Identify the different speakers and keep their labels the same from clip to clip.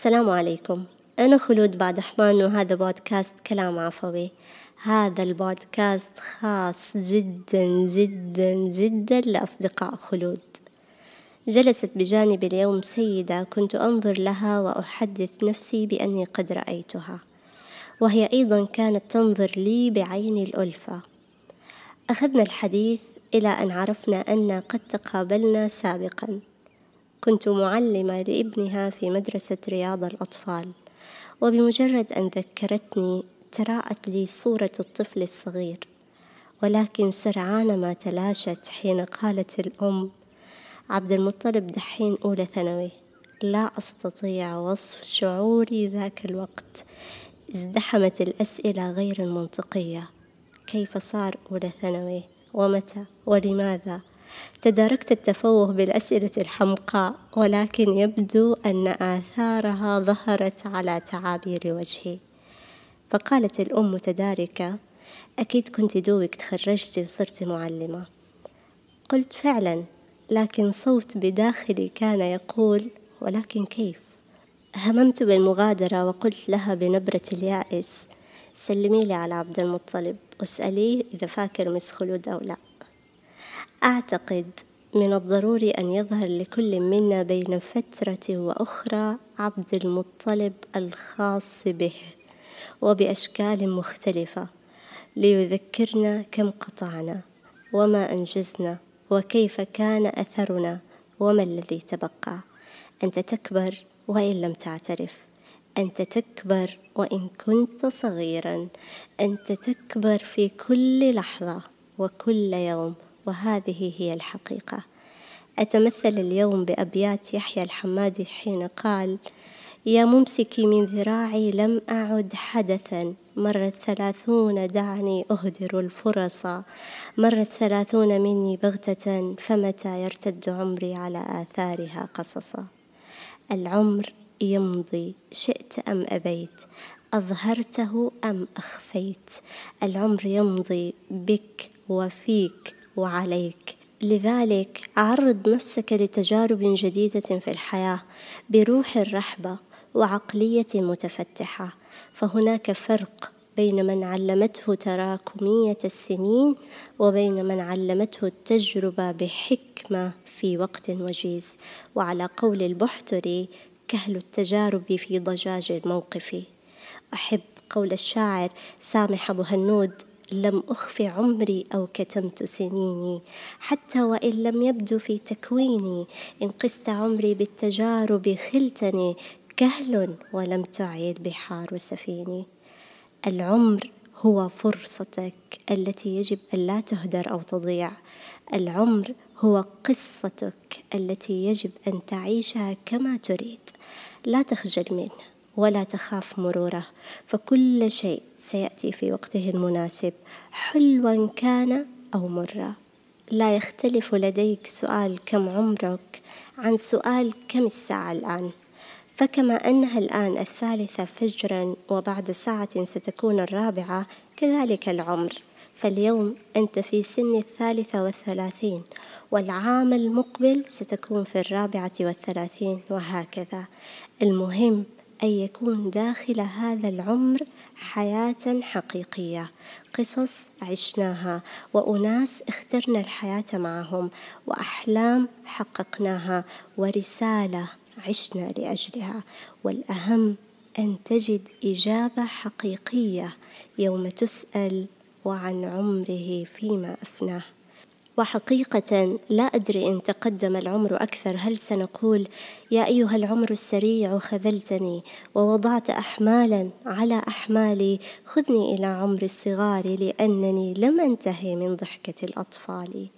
Speaker 1: السلام عليكم. أنا خلود بعد حمان وهذا بودكاست كلام عفوي. هذا البودكاست خاص جدا جدا جدا لأصدقاء خلود. جلست بجانبي اليوم سيدة كنت أنظر لها وأحدث نفسي بأني قد رأيتها. وهي أيضا كانت تنظر لي بعين الألفة. أخذنا الحديث إلى أن عرفنا أن قد تقابلنا سابقا. كنت معلمة لابنها في مدرسة رياض الأطفال وبمجرد أن ذكرتني تراءت لي صورة الطفل الصغير ولكن سرعان ما تلاشت حين قالت الأم عبد المطلب دحين أولى ثانوي لا أستطيع وصف شعوري ذاك الوقت ازدحمت الأسئلة غير المنطقية كيف صار أولى ثانوي ومتى ولماذا؟ تداركت التفوه بالأسئلة الحمقاء ولكن يبدو أن آثارها ظهرت على تعابير وجهي. فقالت الأم متداركة أكيد كنت دوبك تخرجتي وصرتي معلمة. قلت فعلا لكن صوت بداخلي كان يقول ولكن كيف؟ هممت بالمغادرة وقلت لها بنبرة اليائس سلمي لي على عبد المطلب واسأليه إذا فاكر مس خلود أو لا. أعتقد من الضروري أن يظهر لكل منا بين فترة وأخرى عبد المطلب الخاص به وبأشكال مختلفة ليذكرنا كم قطعنا وما أنجزنا وكيف كان أثرنا وما الذي تبقى. أنت تكبر وإن لم تعترف. أنت تكبر وإن كنت صغيرا. أنت تكبر في كل لحظة وكل يوم وهذه هي الحقيقة. أتمثل اليوم بأبيات يحيى الحمادي حين قال يا ممسكي من ذراعي لم أعد حدثا. مرت ثلاثون دعني أهدر الفرص. مرت ثلاثون مني بغتة. فمتى يرتد عمري على آثارها قصصا العمر يمضي. شئت أم أبيت؟ أظهرته أم أخفيت؟ العمر يمضي. بك وفيك وعليك لذلك عرض نفسك لتجارب جديدة في الحياة بروح رحبة وعقلية متفتحة. فهناك فرق بين من علمته تراكمية السنين وبين من علمته التجربة بحكمة في وقت وجيز. وعلى قول البحتري كهل التجارب في ضجاج الموقف. أحب قول الشاعر سامح أبو هنود لم أخف عمري أو كتمت سنيني حتى وإن لم يبدو في تكويني إن قست عمري بالتجارب خلتني كهل ولم تعيد بحار سفيني. العمر هو فرصتك التي يجب أن لا تهدر أو تضيع. العمر هو قصتك التي يجب أن تعيشها كما تريد. لا تخجل منه ولا تخاف مروره فكل شيء سيأتي في وقته المناسب. حلوا كان أو مرا لا يختلف لديك سؤال كم عمرك عن سؤال كم الساعة الآن. فكما أنها الآن الثالثة فجرا وبعد ساعة ستكون الرابعة كذلك العمر. فاليوم أنت في سن الثالثة والثلاثين والعام المقبل ستكون في الرابعة والثلاثين وهكذا. المهم أن يكون داخل هذا العمر حياة حقيقية. قصص عشناها وأناس اخترنا الحياة معهم وأحلام حققناها ورسالة عشنا لأجلها. والأهم أن تجد إجابة حقيقية يوم تسأل وعن عمره فيما أفناه. وحقيقة لا أدري إن تقدم العمر أكثر. هل سنقول يا أيها العمر السريع خذلتني ووضعت أحمالا على أحمالي خذني إلى عمر الصغار لأنني لم أنتهي من ضحكة الأطفال.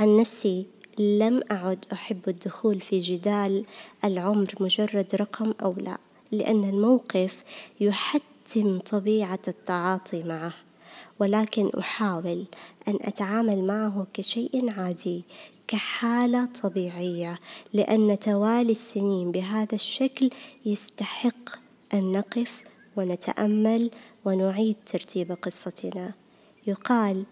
Speaker 1: عن نفسي لم أعد أحب الدخول في جدال العمر مجرد رقم أو لا لأن الموقف يحتم طبيعة التعاطي معه. ولكن أحاول أن أتعامل معه كشيء عادي كحالة طبيعية لأن توالي السنين بهذا الشكل يستحق أن نقف ونتأمل ونعيد ترتيب قصتنا. يقال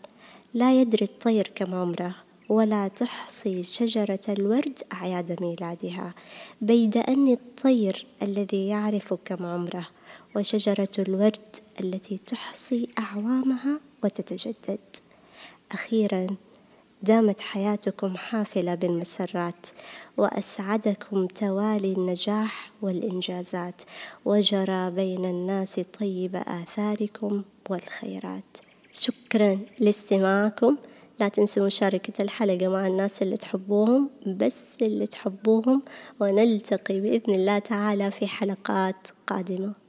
Speaker 1: لا يدري الطير كم عمره ولا تحصي شجرة الورد أعياد ميلادها. بيد أني الطير الذي يعرف كم عمره وشجرة الورد التي تحصي أعوامها وتتجدد. أخيرا دامت حياتكم حافلة بالمسرات وأسعدكم توالي النجاح والإنجازات وجرى بين الناس طيب آثاركم والخيرات. شكرا لاستماعكم. لا تنسوا مشاركة الحلقة مع الناس اللي تحبوهم بس اللي تحبوهم ونلتقي بإذن الله تعالى في حلقات قادمة.